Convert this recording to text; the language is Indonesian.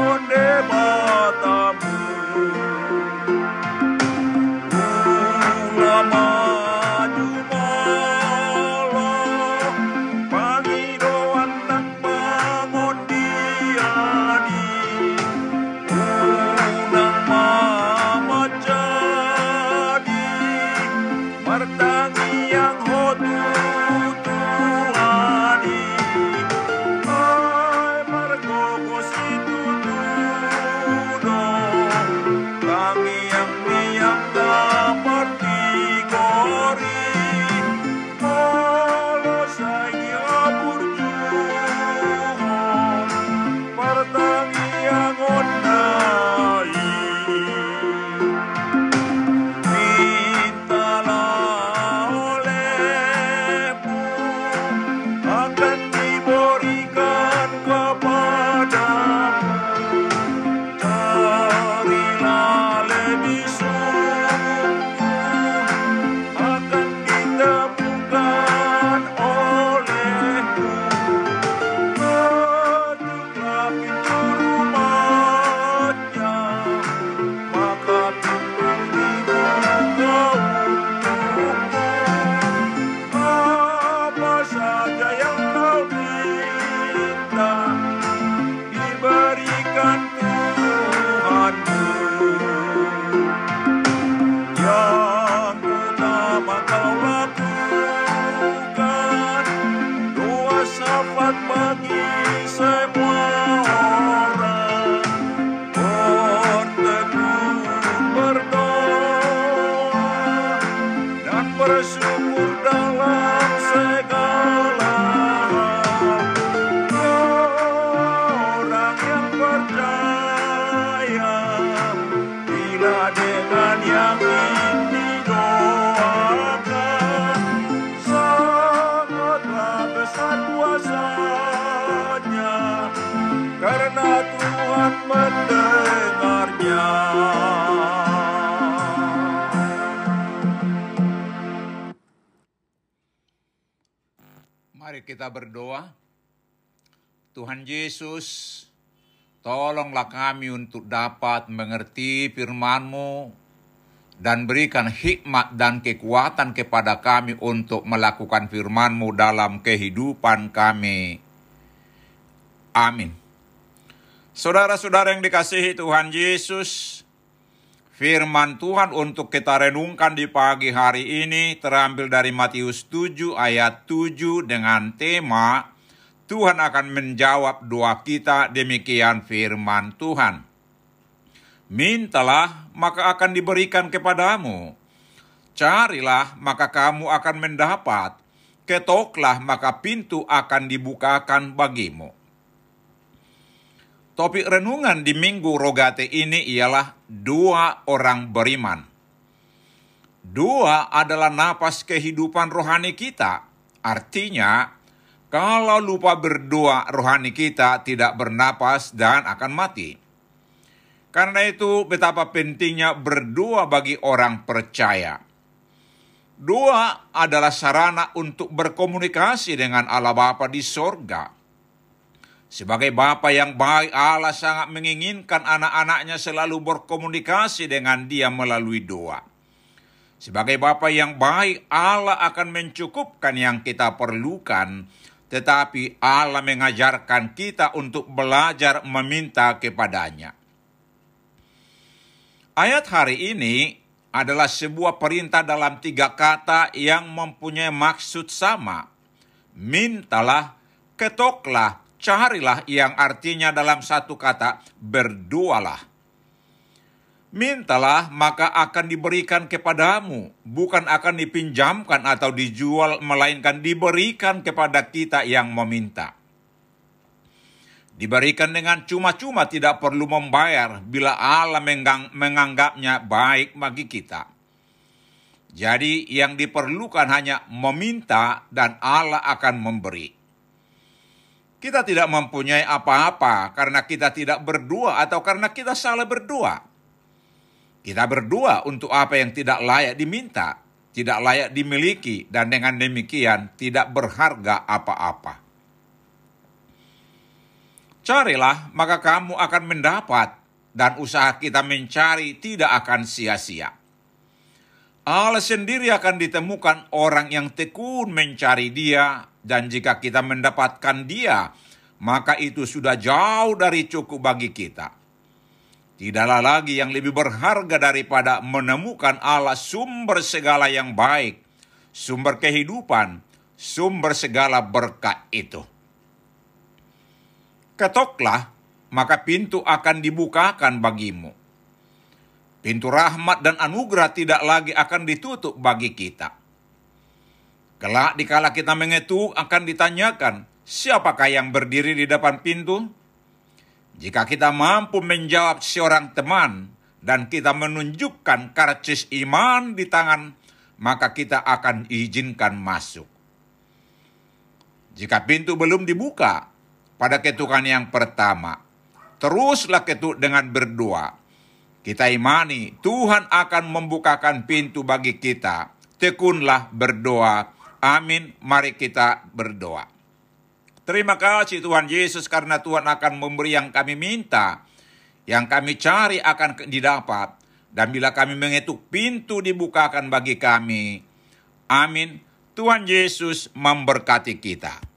one day. Mari kita berdoa. Tuhan Yesus, tolonglah kami untuk dapat mengerti firman-Mu dan berikan hikmat dan kekuatan kepada kami untuk melakukan firman-Mu dalam kehidupan kami. Amin. Saudara-saudara yang dikasihi Tuhan Yesus, firman Tuhan untuk kita renungkan di pagi hari ini terambil dari Matius 7 ayat 7 dengan tema Tuhan akan menjawab doa kita demikian firman Tuhan. Mintalah maka akan diberikan kepadamu. Carilah maka kamu akan mendapat. Ketoklah maka pintu akan dibukakan bagimu. Topik renungan di Minggu Rogate ini ialah dua orang beriman. Dua adalah napas kehidupan rohani kita. Artinya, kalau lupa berdoa, rohani kita tidak bernapas dan akan mati. Karena itu, betapa pentingnya berdoa bagi orang percaya. Doa adalah sarana untuk berkomunikasi dengan Allah Bapa di sorga. Sebagai Bapa yang baik, Allah sangat menginginkan anak-anaknya selalu berkomunikasi dengan dia melalui doa. Sebagai Bapa yang baik, Allah akan mencukupkan yang kita perlukan, tetapi Allah mengajarkan kita untuk belajar meminta kepadanya. Ayat hari ini adalah sebuah perintah dalam tiga kata yang mempunyai maksud sama. Mintalah, ketoklah, carilah yang artinya dalam satu kata berdoalah. Mintalah maka akan diberikan kepadamu, bukan akan dipinjamkan atau dijual, melainkan diberikan kepada kita yang meminta. Diberikan dengan cuma-cuma tidak perlu membayar bila Allah menganggapnya baik bagi kita. Jadi yang diperlukan hanya meminta dan Allah akan memberi. Kita tidak mempunyai apa-apa karena kita tidak berdoa atau karena kita salah berdoa kita berdoa untuk apa yang tidak layak diminta, tidak layak dimiliki, dan dengan demikian tidak berharga apa-apa. Carilah, maka kamu akan mendapat, dan usaha kita mencari tidak akan sia-sia. Allah sendiri akan ditemukan orang yang tekun mencari Dia, dan jika kita mendapatkan Dia, maka itu sudah jauh dari cukup bagi kita. Tidaklah lagi yang lebih berharga daripada menemukan Allah sumber segala yang baik, sumber kehidupan, sumber segala berkat itu. Ketoklah, maka pintu akan dibukakan bagimu. Pintu rahmat dan anugerah tidak lagi akan ditutup bagi kita. Kelak dikala kita mengetuk akan ditanyakan, siapakah yang berdiri di depan pintu? Jika kita mampu menjawab seorang teman dan kita menunjukkan karcis iman di tangan, maka kita akan izinkan masuk. Jika pintu belum dibuka pada ketukan yang pertama, teruslah ketuk dengan berdoa. Kita imani Tuhan akan membukakan pintu bagi kita. Tekunlah berdoa. Amin. Mari kita berdoa. Terima kasih Tuhan Yesus karena Tuhan akan memberi yang kami minta. Yang kami cari akan didapat. Dan bila kami mengetuk pintu dibukakan bagi kami. Amin. Tuhan Yesus memberkati kita.